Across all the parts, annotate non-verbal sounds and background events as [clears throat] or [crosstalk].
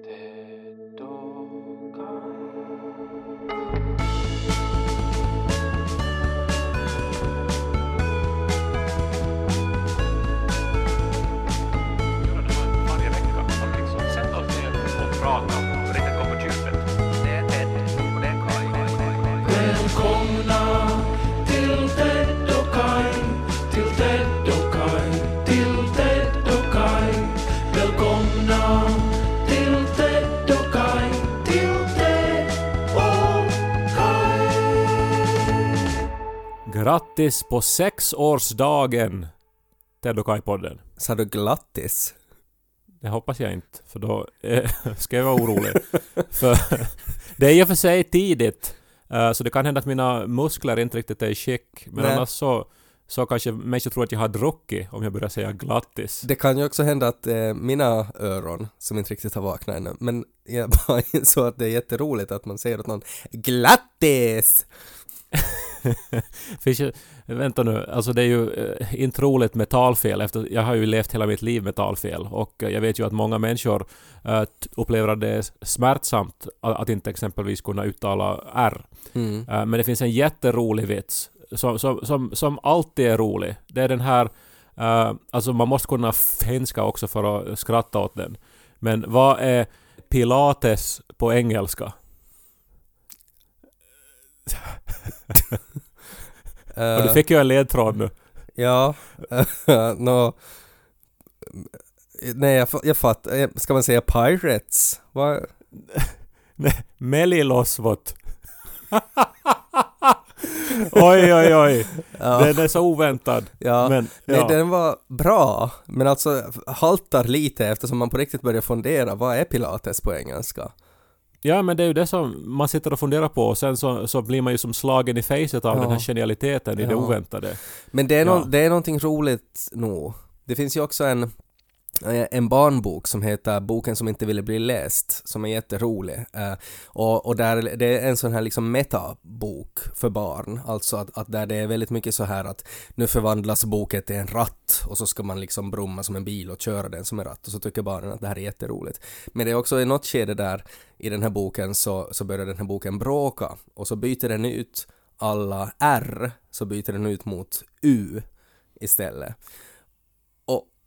varje Grattis på sexårsdagen! Ted och Kai-podden. Sa du glattis? Det hoppas jag inte, för då eh, [laughs] ska jag vara orolig. för [laughs] det är i och för sig tidigt, eh, så det kan hända att mina muskler inte riktigt är i skick. Men Nej. annars så, så kanske människor tror att jag har druckit om jag börjar säga glattis. Det kan ju också hända att eh, mina öron, som inte riktigt har vaknat ännu, men jag [laughs] bara insåg att det är jätteroligt att man säger åt någon glattis! [laughs] Ju, vänta nu, alltså det är ju eh, inte roligt med talfel efter jag har ju levt hela mitt liv med talfel och eh, jag vet ju att många människor eh, upplever det är smärtsamt att, inte exempelvis kunna uttala R. Mm. Eh, men det finns en jätterolig vits som, som, som, som alltid är rolig. Det är den här, eh, alltså man måste kunna finska också för att skratta åt den. Men vad är pilates på engelska? [laughs] Och Eh, du fick ju en ledtråd nu. Ja, [laughs] nå... Nej, jag, jag fattar. Eh, Ska man säga pirates? Vad? [laughs] Melilosvot. [laughs] oj, oj, oj. Ja, Den är så oväntad. ja. Men, Nej, ja. den var bra, men alltså haltar lite eftersom man på riktigt börjar fundera, vad är pilates på engelska? Ja, men det är ju det som man sitter och funderar på och sen så, så blir man ju som slagen i facet av Ja. den här genialiteten i det Ja. oväntade. Men det är, Ja. nå- det är någonting roligt nog. Det finns ju också en, Eh, en barnbok som heter Boken som inte ville bli läst, som är jätterolig. Eh, och, och där, det är en sån här liksom metabok för barn, alltså att, att där det är väldigt mycket så här att nu förvandlas boken till en ratt och så ska man liksom brumma som en bil och köra den som en ratt och så tycker barnen att det här är jätteroligt. Men det är också i något skede där i den här boken så, så börjar den här boken bråka och så byter den ut alla R så byter den ut mot U istället.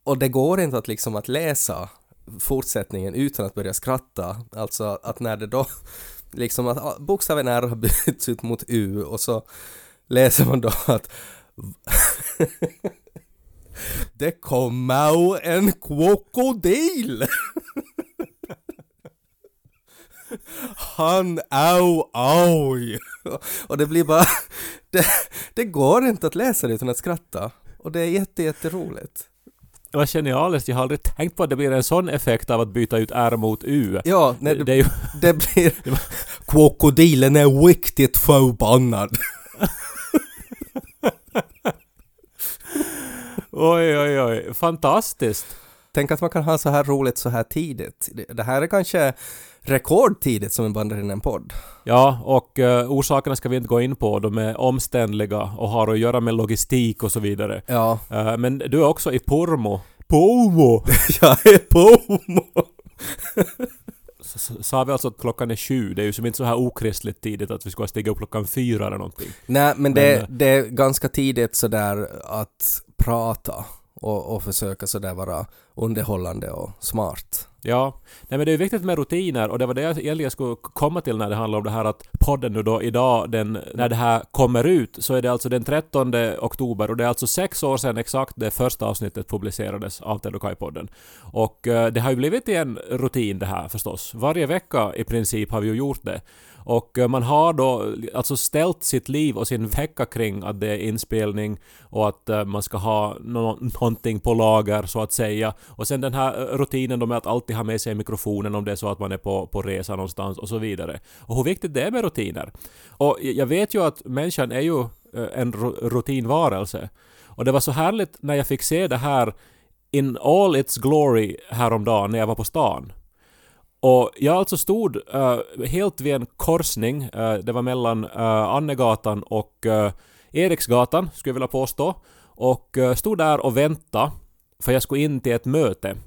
Och, det går inte att liksom att läsa fortsättningen utan att börja skratta. Alltså att när det då [laughs] liksom att bokstaven R har bytts ut mot U och så läser man då att [laughs] Det kommer en krokodil! [laughs] Han au oj! Och det blir bara... Det, det går inte att läsa det utan att skratta. Och det är jätte, jätteroligt. Det var genialiskt, jag har aldrig tänkt på att det blir en sån effekt av att byta ut R mot U. Ja, nej, det, det, är ju... det blir... [laughs] Krokodilen är riktigt förbannad. [laughs] Oj, oj, oj. Fantastiskt. Tänk att man kan ha så här roligt så här tidigt. Det, här är kanske rekordtidigt som en bandar in en podd. Ja, och uh, orsakerna ska vi inte gå in på. De är omständliga och har att göra med logistik och så vidare. Ja, Eh, men du är också i Pormo. Pormo! [laughs] jag är s- Sa vi alltså att klockan är sju? Det är ju som inte så här okristligt tidigt att vi ska stiga upp klockan fyra eller någonting. Nej, men det, Men, det är ganska tidigt sådär att prata och, och försöka sådär vara underhållande och smart. Ja, nej men det är viktigt med rutiner och det var det jag egentligen skulle komma till när det handlar om det här att podden nu då idag, den, när det här kommer ut, så är det alltså den 13 oktober och det är alltså sex år sedan exakt det första avsnittet publicerades av Ted och podden Och det har ju blivit en rutin det här förstås. Varje vecka i princip har vi ju gjort det. Och eh, man har då alltså ställt sitt liv och sin vecka kring att det är inspelning och att eh, man ska ha nå- någonting på lager så att säga. Och sen den här eh, rutinen då med att alltid ha med sig mikrofonen om det är så att man är på, på resa någonstans och så vidare. Och hur viktigt det är med rutiner. Och jag vet ju att människan är ju en rutinvarelse. Och det var så härligt när jag fick se det här in all its glory häromdagen när jag var på stan. Och jag alltså stod uh, helt vid en korsning, uh, det var mellan uh, Annegatan och uh, Eriksgatan, skulle jag vilja påstå. Och stod där och väntade, för jag skulle in till ett möte.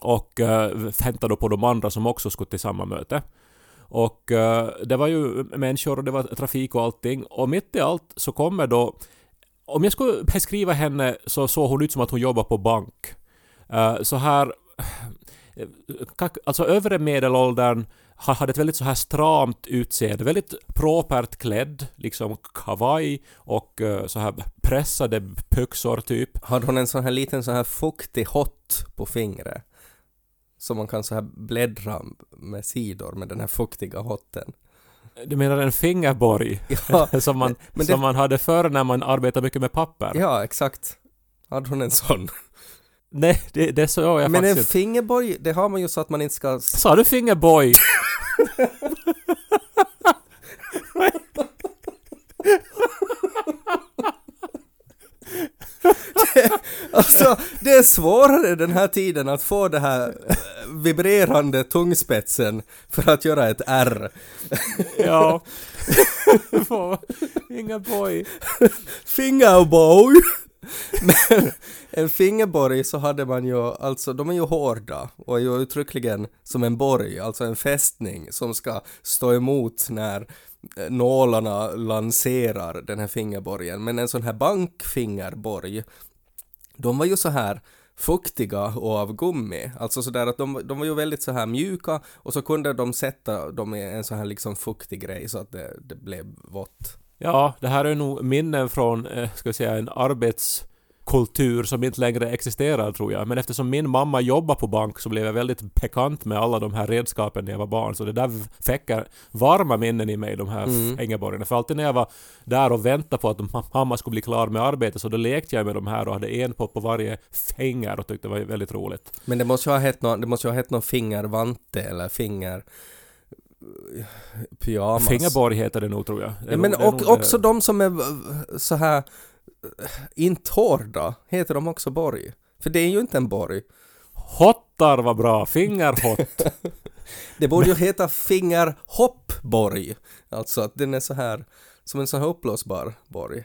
och uh, väntade då på de andra som också skulle till samma möte. Och det var ju människor och det var trafik och allting. Och mitt i allt så kommer då... Om jag skulle beskriva henne så såg hon ut som att hon jobbar på bank. Så här... Alltså övre medelåldern ha- hade ett väldigt så här stramt utseende, väldigt propert klädd, liksom kavaj och eh, så här pressade byxor typ. Hade hon en sån här liten sån här fuktig hott på fingret? Som man kan så här bläddra med sidor med den här fuktiga hotten. Du menar en fingerborg? [laughs] Ja, [laughs] som man, det- som man hade förr när man arbetade mycket med papper? ja exakt. Hade hon en sån? Nej, det, det så jag Men en faktiskt inte. fingerborg, det har man ju så att man inte ska... Sa du fingerboy? [laughs] Alltså, det är svårare den här tiden att få det här eh, vibrerande tungspetsen för att göra ett R. ja. [laughs] fingerboy. Men en fingerborg så hade man ju, alltså de är ju hårda och är ju uttryckligen som en borg, alltså en fästning som ska stå emot när eh, nålarna lanserar den här fingerborgen. Men en sån här bankfingerborg, de var ju så här fuktiga och av gummi. Alltså sådär att de, de var ju väldigt så här mjuka och så kunde de sätta dem i en så här liksom fuktig grej så att det, det blev vått. Ja, det här är nog minnen från, eh, ska vi säga, en arbetskultur som inte längre existerar tror jag. Men eftersom min mamma jobbar på bank så blev jag väldigt bekant med alla de här redskapen när jag var barn. Så det där väcker varma minnen i mig, de här Mm. fingerborgarna. För alltid när jag var där och väntade på att ma- mamma skulle bli klar med arbetet så då lekte jag med de här och hade en på, på varje finger och tyckte det var väldigt roligt. Men det måste ju ha hett någon, det måste ha hett någon fingervante eller finger pyjamas. Fingerborg heter det nog tror jag. Ja, nog- men nog och, det- också de som är så här eh, inte hårda, heter de också borg? För det är ju inte en borg. Hottar var bra, fingerhott. [laughs] Det borde ju heta fingerhoppborg. Alltså att den är så här, som en sån här uppblåsbar borg.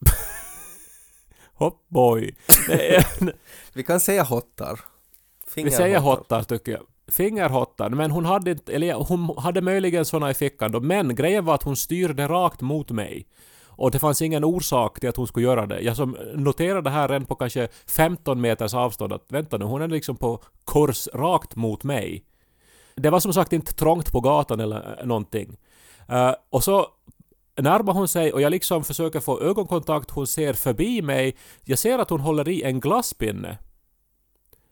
[laughs] Hoppboy. [laughs] Vi kan säga hottar. Vi säger hottar tycker jag. Fingerhottar, men hon hade inte, eller hon hade möjligen såna i fickan då, men grejen var att hon styrde rakt mot mig. Och det fanns ingen orsak till att hon skulle göra det. Jag som noterade det här redan på kanske 15 meters avstånd att vänta nu, hon är liksom på kurs rakt mot mig. Det var som sagt inte trångt på gatan eller eh, någonting. Uh, och så närmar hon sig och jag liksom försöker få ögonkontakt, hon ser förbi mig. Jag ser att hon håller i en glasspinne.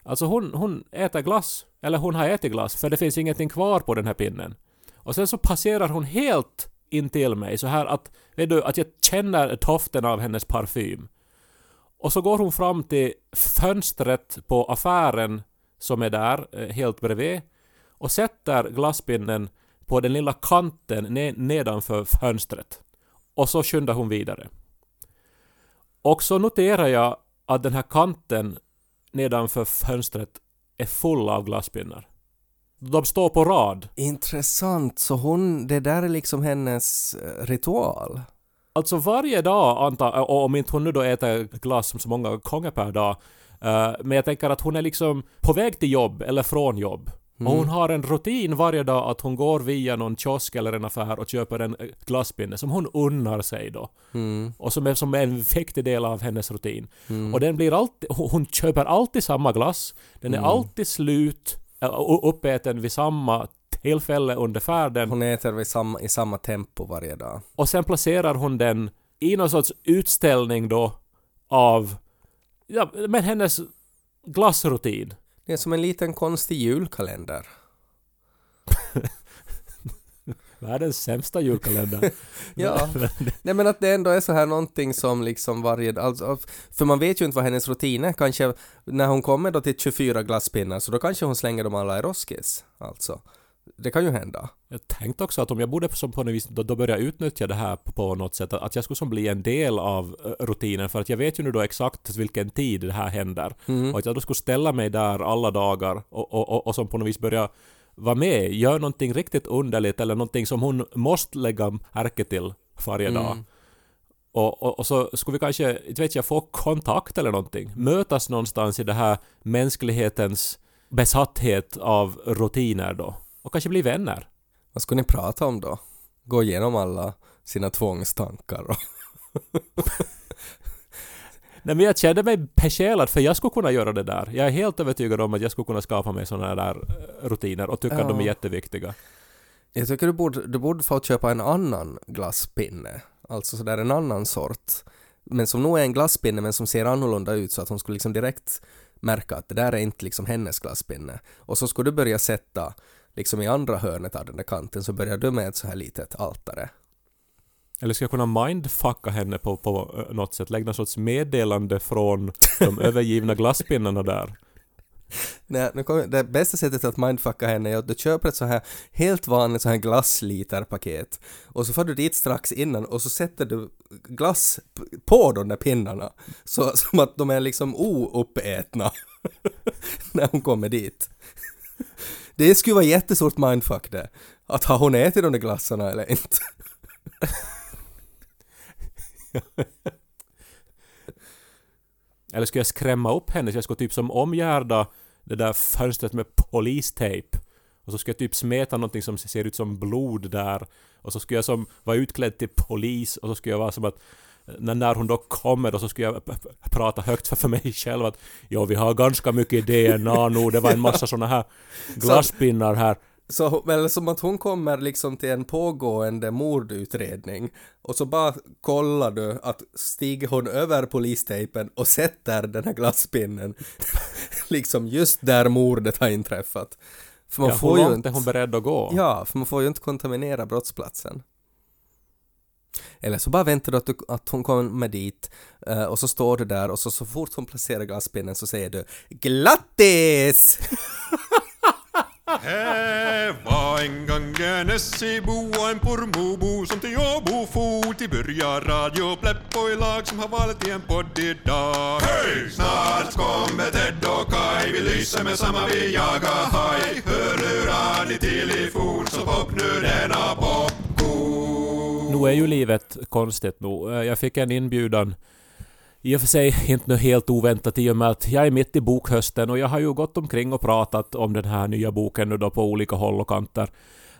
Alltså hon, hon äter glass. Eller hon har ätit glass, för det finns ingenting kvar på den här pinnen. Och sen så passerar hon helt in till mig så här att, vet du, att jag känner doften av hennes parfym. Och så går hon fram till fönstret på affären som är där, eh, helt bredvid. Och sätter glasspinnen på den lilla kanten nedanför fönstret. Och så skyndar hon vidare. Och så noterar jag att den här kanten nedanför fönstret är full av glasspinnar. De står på rad. Intressant, så hon, det där är liksom hennes eh, ritual. Alltså varje dag antar och om inte hon nu då äter glass så många gånger per dag. eh, men jag tänker att hon är liksom på väg till jobb eller från jobb. Och hon har en rutin varje dag att hon går via någon kiosk eller en affär och köper en eh, glasspinne som hon unnar sig då. Mm. Och som är som en viktig del av hennes rutin. Och den blir alltid, hon köper alltid samma glass. Den är alltid slut, och uppäten vid samma tillfälle under färden. Hon äter samma, i samma tempo varje dag. Och sen placerar hon den i någon sorts utställning då av, ja, men hennes glassrutin. Det är som en liten konstig julkalender. [laughs] Världens sämsta julkalender. [laughs] Ja, [laughs] nej men att det ändå är så här någonting som liksom varje alltså, för man vet ju inte vad hennes rutin är. Kanske när hon kommer då till 24 glasspinnar så då kanske hon slänger dem alla i roskis. Alltså. Det kan ju hända. Jag tänkte också att om jag borde som på något vis då, då börja utnyttja det här på, på något sätt, att, jag skulle som bli en del av eh, rutinen för att jag vet ju nu då exakt vilken tid det här händer. Och att jag då skulle ställa mig där alla dagar och, och, och, och som på något vis börja vara med, gör någonting riktigt underligt eller någonting som hon måste lägga märke till varje dag. Och, och, och så skulle vi kanske, inte vet jag, få kontakt eller någonting. Mötas någonstans i det här mänsklighetens besatthet av rutiner då. Och kanske bli vänner. Vad ska ni prata om då? Gå igenom alla sina tvångstankar och... [laughs] Nej men jag kände mig besjälad för jag skulle kunna göra det där. Jag är helt övertygad om att jag skulle kunna skapa mig sådana där eh, rutiner och tycka att de är Ja. jätteviktiga. Jag tycker du borde, du borde få köpa en annan glasspinne. Alltså sådär en annan sort. Men som nog är en glasspinne men som ser annorlunda ut så att hon skulle liksom direkt märka att det där är inte liksom hennes glasspinne. Och så skulle du börja sätta liksom i andra hörnet av den där kanten så börjar du med ett så här litet altare. Eller ska jag kunna mindfucka henne på, på eh, något sätt? Lägga någon sorts meddelande från de [laughs] övergivna glasspinnarna där. Nej, nu kommer, det bästa sättet att mindfucka henne är att du köper ett så här helt vanligt så här glassliterpaket och så får du dit strax innan och så sätter du glass på de där pinnarna så [laughs] som att de är liksom ouppätna [laughs] när hon kommer dit. Det skulle vara jättestort mindfuck det. Att har hon ätit de där glassarna eller inte? [laughs] Eller skulle jag skrämma upp henne? Så jag skulle typ som omgärda det där fönstret med polistejp. Och så ska jag typ smeta någonting som ser ut som blod där. Och så skulle jag som vara utklädd till polis och så skulle jag vara som att när, hon då kommer då så ska jag prata högt för, för mig själv att ja vi har ganska mycket DNA nu, det var en massa [laughs] såna här glasspinnar här. Så, eller som att hon kommer liksom till en pågående mordutredning och så bara kollar du att stiger hon över polistejpen och sätter den här glasspinnen [laughs] liksom just där mordet har inträffat. För man Ja, får hur ju långt inte... är hon beredd att gå? Ja, för man får ju inte kontaminera brottsplatsen. Eller så bara väntar du att, du, att hon kommer dit eh, och så står du där och så, så fort hon placerar glasspinnen så säger du GLATTIS! Här [laughs] var en gång en Essebo och en Pormobo som till Åbo for till börja radio Plepp och i lag som har valt i en podd idag. Hej! Snart kommer Ted och Kai, vi lyser med samma vi jagar haj. Hörlurar ni till i fot så pop nu denna popcorn. Nu är ju livet konstigt nu. Eh, Jag fick en inbjudan i och för sig [laughs] inte nu helt oväntat i och med att jag är mitt i bokhösten och jag har ju gått omkring och pratat om den här nya boken nu då på olika håll och kanter.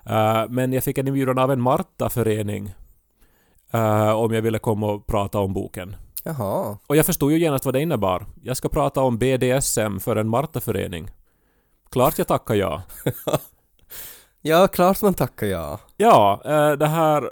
Eh, Men jag fick en inbjudan av en Marta-förening eh, om jag ville komma och prata om boken. Jaha. Och jag förstod ju genast vad det innebar. Jag ska prata om BDSM för en Marta-förening. Klart jag tackar ja. [laughs] Ja, klart man tackar ja. Ja, det här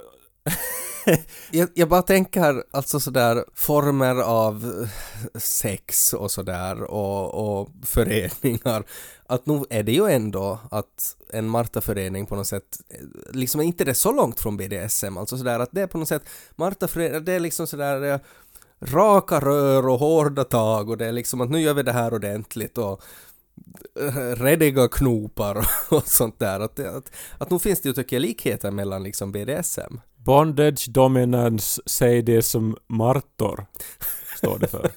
[laughs] Jag, jag bara tänker alltså sådär former av sex och sådär och, och föreningar. Att nu är det ju ändå att en Marta-förening på något sätt, eh, liksom är inte det så långt från BDSM, alltså sådär att det är på något sätt, Marta-förening, det är liksom sådär eh, raka rör och hårda tag och det är liksom att nu gör vi det här ordentligt och eh, rediga knopar [laughs] och sånt där. Att, att, att nog finns det ju tycker jag likheter mellan liksom BDSM. Bondage Dominance Sadism Martor står det för.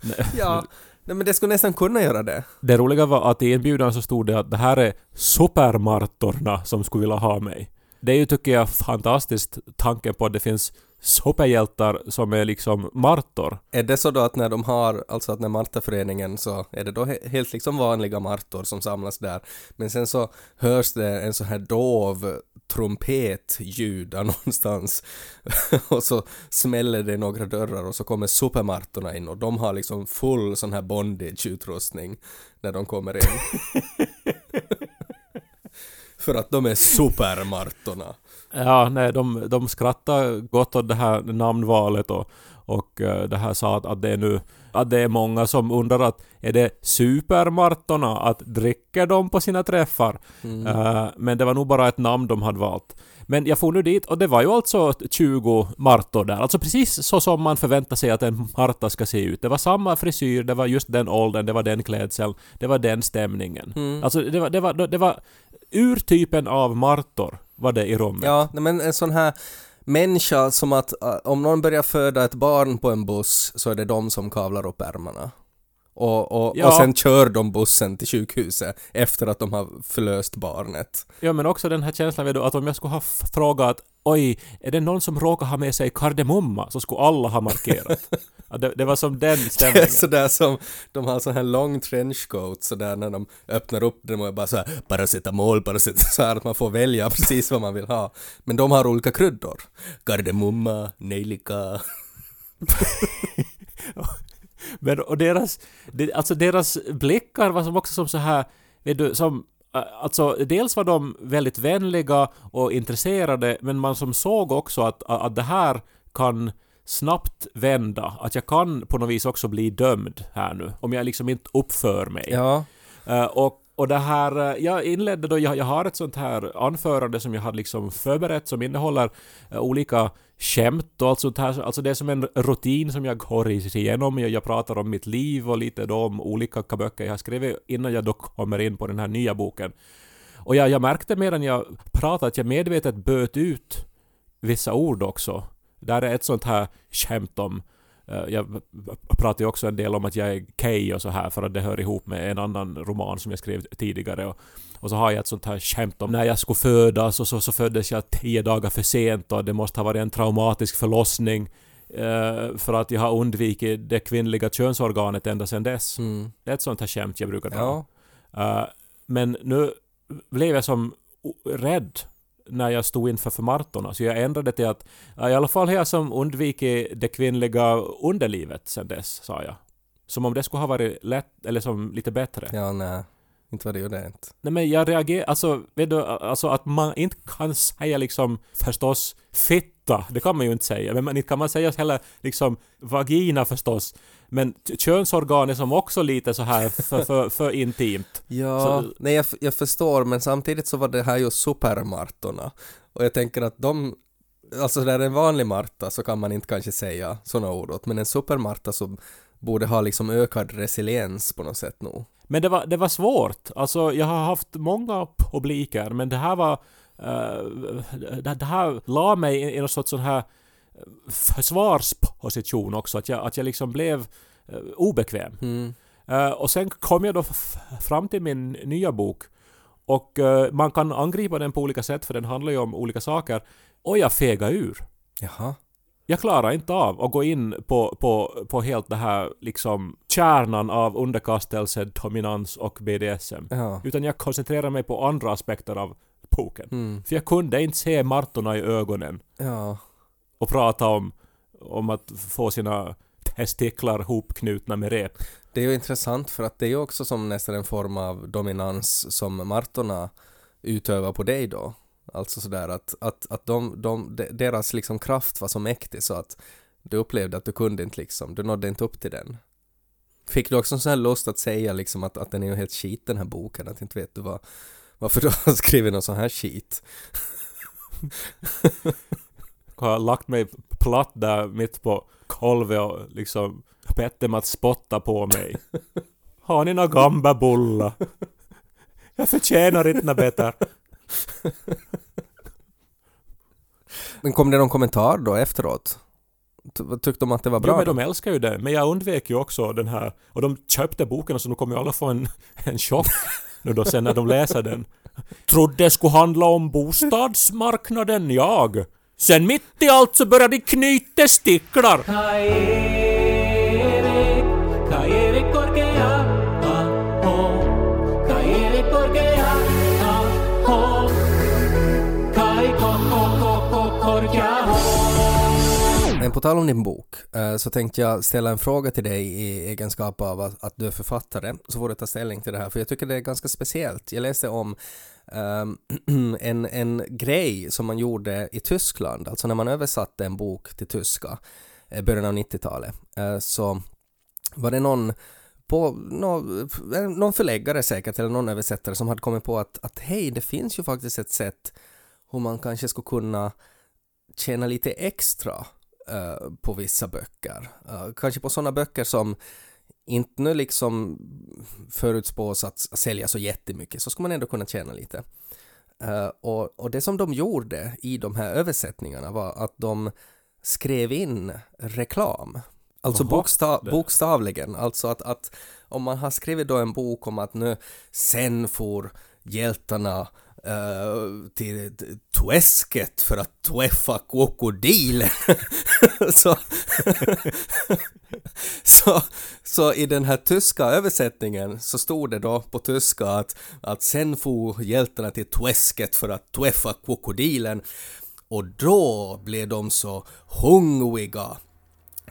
Nej. [laughs] Ja, nej men det skulle nästan kunna göra det. Det roliga var att i inbjudan så stod det att det här är supermartorna som skulle vilja ha mig. Det är ju tycker jag fantastiskt tanken på att det finns superhjältar som är liksom martor. Är det så då att när de har, alltså att när Martaföreningen så är det då he- helt liksom vanliga martor som samlas där, men sen så hörs det en så här dov trumpetljud [laughs] någonstans och så smäller det i några dörrar och så kommer supermartorna in och de har liksom full sån här bondage-utrustning när de kommer in. [laughs] För att de är supermartorna. Ja, nej, de, de skrattar gott åt det här namnvalet och, och eh, det här sa att, att det är nu att det är många som undrar att är det supermartorna att dricker de på sina träffar? Eh, men det var nog bara ett namn de hade valt. Men jag får nu dit och det var ju alltså 20 martor där. Alltså precis så som man förväntar sig att en Marta ska se ut. Det var samma frisyr, det var just den åldern, det var den klädseln, det var den stämningen. Alltså det var, det var, det var urtypen av martor var det i rummet. Ja, men en sån här människa som att äh, om någon börjar föda ett barn på en buss så är det de som kavlar upp ärmarna. Och, och, Ja. och sen kör de bussen till sjukhuset efter att de har förlöst barnet. Ja, men också den här känslan vet du, att om jag skulle ha frågat oj, är det någon som råkar ha med sig kardemumma? Så skulle alla ha markerat. [laughs] Ja, det, det var som den Det är stämningen. sådär som, de har sån här lång trenchcoat sådär när de öppnar upp den och bara såhär paracetamol, paracetamol, [laughs] så här att man får välja [laughs] precis vad man vill ha. Men de har olika kryddor. Kardemumma, nejlika. Men och deras, alltså deras blickar var som också som så här, vet du, som Alltså dels var de väldigt vänliga och intresserade men man som såg också att, att det här kan snabbt vända. Att jag kan på något vis också bli dömd här nu. Om jag liksom inte uppför mig. Ja, Eh, och, och det här, eh, jag inledde då, jag, jag har ett sånt här anförande som jag hade liksom förberett som innehåller eh, olika skämt och allt sånt här. Alltså det är som en rutin som jag går igenom. Jag, jag pratar om mitt liv och lite då om olika böcker jag har skrivit innan jag då kommer in på den här nya boken. Och jag, jag märkte medan jag pratade att jag medvetet böt ut vissa ord också. Där är ett sånt här skämt om jag pratar ju också en del om att jag är gay och så här för att det hör ihop med en annan roman som jag skrev tidigare. Och, och så har jag ett sånt här skämt om när jag skulle födas och så, så föddes jag tio dagar för sent och det måste ha varit en traumatisk förlossning eh, för att jag har undvikit det kvinnliga könsorganet ända sedan dess. mm. Det är ett sånt här skämt jag brukar dra. ja. Uh, men nu blev jag som rädd när jag stod inför förmartorna, så jag ändrade till att i alla fall har jag som undvikit det kvinnliga underlivet sen dess, sa jag. Som om det skulle ha varit lätt, eller som lite bättre. Ja, nej. Inte var det ju inte. Nej men jag reagerar, alltså, vet du, alltså att man inte kan säga liksom förstås fitta, det kan man ju inte säga, men man, inte kan man säga heller liksom vagina förstås. Men könsorgan är som också lite så här för, för, för intimt. [laughs] Ja, Så- nej jag, jag förstår men samtidigt så var det här ju supermartorna. Och jag tänker att de, alltså där en vanlig Marta så kan man inte kanske säga sådana ord åt, men en supermarta så borde ha liksom ökad resiliens på något sätt nog. Men det var, det var svårt. Alltså jag har haft många publiker men det här var... eh, det, det här la mig i, i någon sorts sån här eh, försvarsposition också. Att jag, att jag liksom blev eh, obekväm. Mm. Eh, och sen kom jag då fram till min nya bok. Och man kan angripa den på olika sätt för den handlar ju om olika saker. Och jag fegade ur. Jaha. Jag klarar inte av att gå in på, på, på helt det här liksom kärnan av underkastelse, dominans och BDSM. Ja. Utan jag koncentrerar mig på andra aspekter av boken. Mm. För jag kunde inte se Martorna i ögonen Ja. och prata om, om att få sina testiklar hopknutna med rep. Det är ju intressant för att det är ju också som nästan en form av dominans som martorna utövar på dig då. Alltså sådär att, att, att de, de, de, deras liksom kraft var så mäktig så att du upplevde att du kunde inte liksom, du nådde inte upp till den. Fick du också en sån här lust att säga liksom att, att den är ju helt skit den här boken, att inte vet du vad, varför du har [laughs] skrivit någon sån här skit. [laughs] har lagt mig platt där mitt på golvet och liksom bett dem att spotta på mig. [laughs] Har ni några gambabullar? Jag förtjänar inte något bättre. [laughs] Men kom det någon kommentar då efteråt? Ty- Tyckte de att det var bra? Jo, men de älskar ju det. Men jag undvek ju också den här... Och de köpte boken så nu kommer ju alla få en, [laughs] en chock nu då sen när de läser den. Trodde det skulle handla om bostadsmarknaden, jag. Sen mitt i allt så började de knyta sticklar. Men på tal om din bok eh, så tänkte jag ställa en fråga till dig i egenskap av att, du är författare så får du ta ställning till det här för jag tycker det är ganska speciellt. Jag läste om ehm, [clears throat] en, en grej som man gjorde i Tyskland, alltså när man översatte en bok till tyska i början av 90-talet eh, så var det någon på någon förläggare säkert eller någon översättare som hade kommit på att, att hej, det finns ju faktiskt ett sätt hur man kanske skulle kunna tjäna lite extra eh, på vissa böcker. Eh, kanske på sådana böcker som inte nu liksom förutspås att sälja så jättemycket så ska man ändå kunna tjäna lite. Eh, och, och det som de gjorde i de här översättningarna var att de skrev in reklam Alltså Jaha, bokstav, bokstavligen, alltså att, att om man har skrivit då en bok om att nu sen får hjältarna Eh, till Tuesket för att träffa krokodilen. [laughs] så, [laughs] så, så i den här tyska översättningen så stod det då på tyska att, att sen for hjältarna till Tuesket för att träffa krokodilen och då blev de så hungriga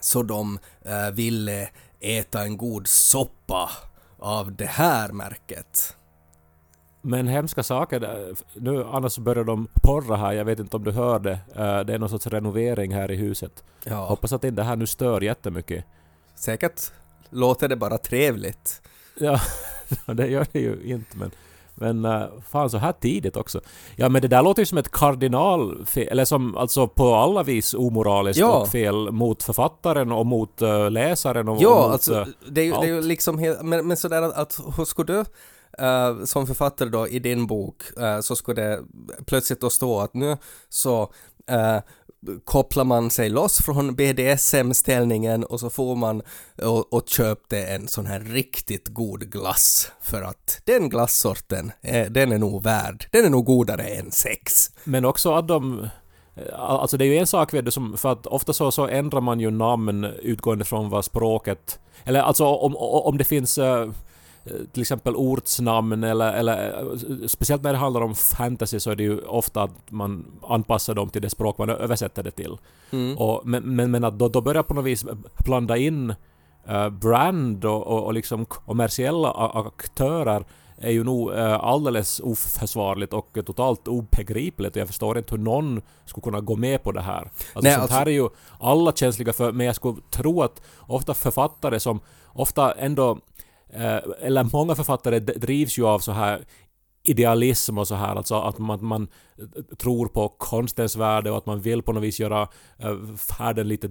så de eh, ville äta en god soppa av det här märket. Men hemska saker. där. Nu annars börjar de porra här. Jag vet inte om du hörde. Eh, Det är någon sorts renovering här i huset. Ja, Hoppas att inte det här nu stör jättemycket. säkert låter det bara trevligt. Ja, [laughs] det gör det ju inte men... Men eh, fan så här tidigt också. Ja men det där låter ju som ett kardinalfel, eller som alltså på alla vis omoraliskt Ja. och fel mot författaren och mot eh, läsaren och, och Ja, mot... alltså eh, det är, ju- det är ju allt. liksom helt, men, men sådär att, att hur skulle du uh, som författare då i din bok uh, så skulle det plötsligt då stå att nu så uh, kopplar man sig loss från BDSM-ställningen och så får man och, och köpte en sån här riktigt god glass för att den glassorten, den är nog värd, den är nog godare än sex. Men också att de... Alltså det är ju en sak vet du, som, för att ofta så, så ändrar man ju namn utgående från vad språket... Eller alltså om, om det finns till exempel ortsnamn eller, eller eh, speciellt när det handlar om fantasy så är det ju ofta att man anpassar dem till det språk man översätter det till. Mm. Och, men, men, men att då, då börjar på något vis blanda in eh, brand och, och, och liksom kommersiella aktörer är ju nog eh, alldeles oförsvarligt och totalt obegripligt och jag förstår inte hur någon skulle kunna gå med på det här. Alltså Nej, sånt alltså- här är ju alla känsliga för, men jag skulle tro att ofta författare som ofta ändå eh, Eh, eller många författare drivs ju av så här idealism och så här, alltså att man, man tror på konstens värde och att man vill på något vis göra eh, världen lite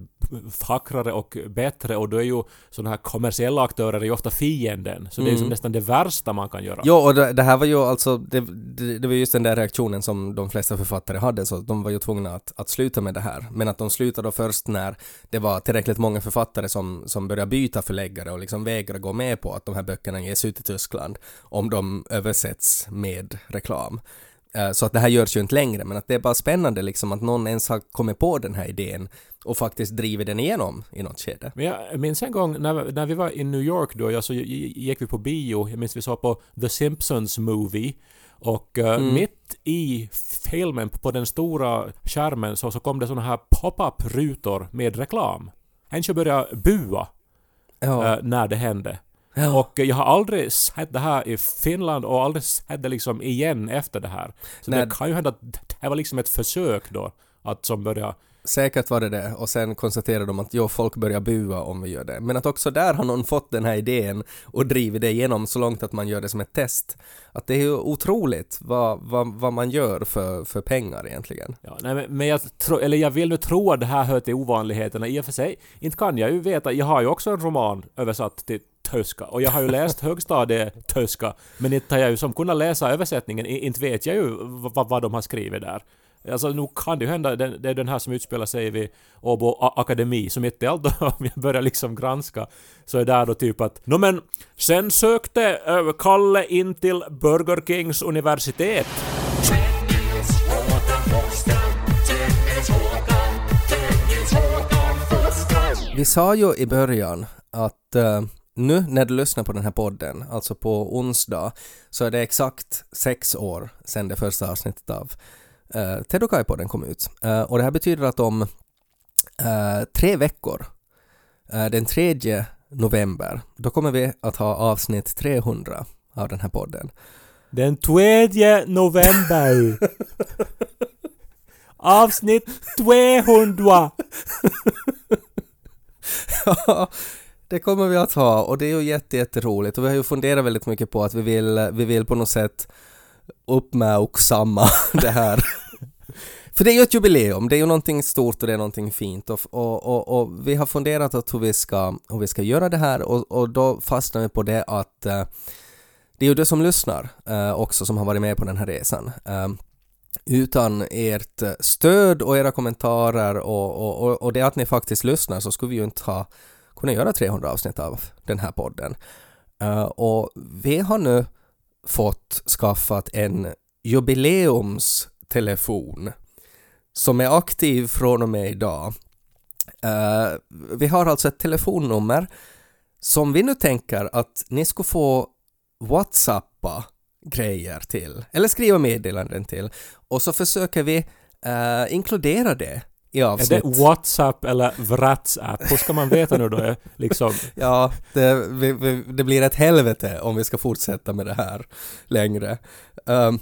vackrare och bättre och då är ju sådana här kommersiella aktörer är ju ofta fienden. Så det är ju som Mm. nästan det värsta man kan göra. Ja, och det, det här var ju alltså, det, det, det var just den där reaktionen som de flesta författare hade, så de var ju tvungna att, att sluta med det här. Men att de slutade först när det var tillräckligt många författare som, som började byta förläggare och liksom vägrade gå med på att de här böckerna ges ut i Tyskland om de översätts med reklam. Eh, Så att det här görs ju inte längre, men att det är bara spännande liksom att någon ens har kommit på den här idén och faktiskt driver den igenom i något skede. Men jag minns en gång när, när vi var i New York då, ja, så gick vi på bio. Jag minns vi såg på The Simpsons Movie. Och eh, Mm. mitt i filmen på den stora skärmen så, så kom det såna här pop-up-rutor med reklam. Människor började bua Ja. eh, när det hände. Ja. Och jag har aldrig sett det här i Finland och aldrig sett det liksom igen efter det här. Så Nej. det kan ju hända att det var liksom ett försök då att som börja Säkert var det det och sen konstaterade de att jo, folk börjar bua om vi gör det. Men att också där har någon fått den här idén och drivit det igenom så långt att man gör det som ett test. Att det är ju otroligt vad, vad, vad man gör för, för pengar egentligen. Ja, nej, men, men jag, tro, eller jag vill nu tro att det här hör till ovanligheterna. I och för sig, inte kan jag ju veta. Jag har ju också en roman översatt till tyska och jag har ju läst högstadietyska men inte har jag ju som kunnat läsa översättningen. Inte vet jag ju vad, vad de har skrivit där. Alltså nu kan det ju hända, det är den här som utspelar sig vid Åbo Akademi, som inte allt [laughs] om jag börjar liksom granska, så är där då typ att Nå men, sen sökte eh, Kalle in till Burger Kings universitet. Vi sa ju i början att uh, nu när du lyssnar på den här podden, alltså på onsdag, så är det exakt sex år sedan det första avsnittet av uh, Tedokai-podden kom ut. Eh, och det här betyder att om eh, tre veckor, eh, den 3 november, då kommer vi att ha avsnitt 300 av den här podden. Den 3 november. [laughs] Avsnitt 200. Ja, det kommer vi att ha och det är ju jätte, jätteroligt och vi har ju funderat väldigt mycket på att vi vill, vi vill på något sätt uppmärksamma [laughs] det här. För det är ju ett jubileum, det är ju någonting stort och det är någonting fint och, och, och, och vi har funderat på hur vi ska, hur vi ska göra det här och, och då fastnar vi på det att eh, det är ju du som lyssnar eh, också som har varit med på den här resan. Eh, utan ert stöd och era kommentarer och, och, och, och det att ni faktiskt lyssnar så skulle vi ju inte ha kunna göra 300 avsnitt av den här podden. Eh, och vi har nu fått skaffat en jubileumstelefon som är aktiv från och med idag. Eh, vi har alltså ett telefonnummer som vi nu tänker att ni ska få whatsappa grejer till, eller skriva meddelanden till. Och så försöker vi eh, inkludera det i Är avsnitt. det WhatsApp eller WhatsApp? Hur ska man veta nu då? Liksom, [laughs] Ja, det, vi, vi, det blir ett helvete om vi ska fortsätta med det här längre. Ehm,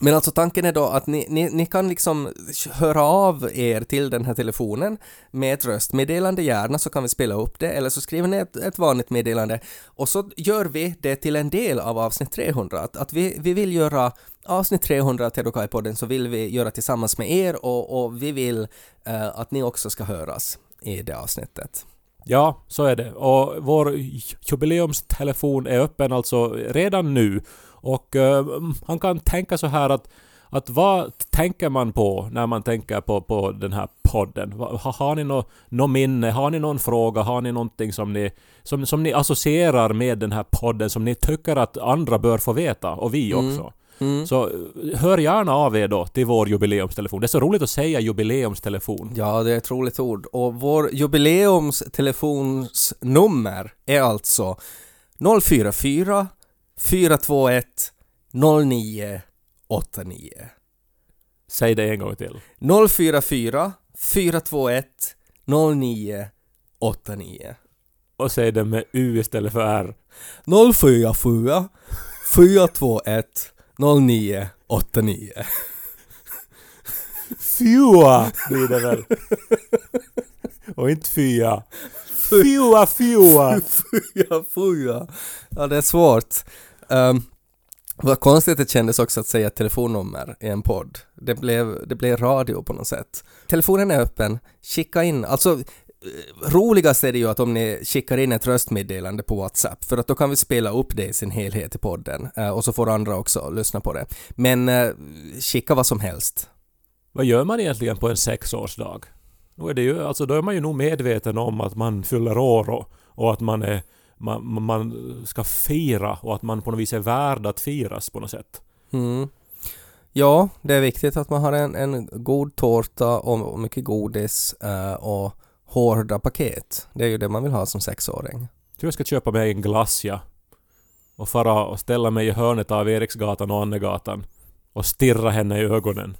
men alltså tanken är då att ni, ni, ni kan liksom höra av er till den här telefonen med ett röstmeddelande gärna så kan vi spela upp det eller så skriver ni ett, ett vanligt meddelande och så gör vi det till en del av avsnitt 300. Att, att vi, vi vill göra avsnitt 300 till podden så vill vi göra tillsammans med er och, och vi vill eh, att ni också ska höras i det avsnittet. ja, så är det. Och vår jubileumstelefon är öppen alltså redan nu. Och eh, han kan tänka så här att att vad tänker man på när man tänker på, på den här podden? Har, har ni något nå minne? Har ni någon fråga? Har ni någonting som ni, som, som ni associerar med den här podden som ni tycker att andra bör få veta? Och vi också. Så eh, hör gärna av er då till vår jubileumstelefon. Det är så roligt att säga jubileumstelefon. Ja, det är ett roligt ord. Och vår jubileumstelefonsnummer är alltså 044 421 0989. Säg det en gång till. 044 421 0989. Och säg det med U istället för R. 044 421 0989. Fjua blir det väl. Och inte fya. Fjua, fjua. Fuja, fuja. Ja, det är svårt. Um, vad konstigt det kändes också att säga telefonnummer i en podd. Det blev, det blev radio på något sätt. Telefonen är öppen. Skicka in, alltså eh, roligast är det ju att om ni skickar in ett röstmeddelande på WhatsApp för att då kan vi spela upp det i sin helhet i podden eh, och så får andra också lyssna på det. Men eh, skicka vad som helst. Vad gör man egentligen på en sexårsdag? Då är, det ju, alltså, då är man ju nog medveten om att man fyller år och, och att man, är, man, man ska fira och att man på något vis är värd att firas på något sätt. Mm. Ja, det är viktigt att man har en, en god tårta och, och mycket godis eh, och hårda paket. Det är ju det man vill ha som sexåring. Jag tror jag ska köpa mig en glass ja. Och fara och ställa mig i hörnet av Eriksgatan och Annegatan. Och stirra henne i ögonen.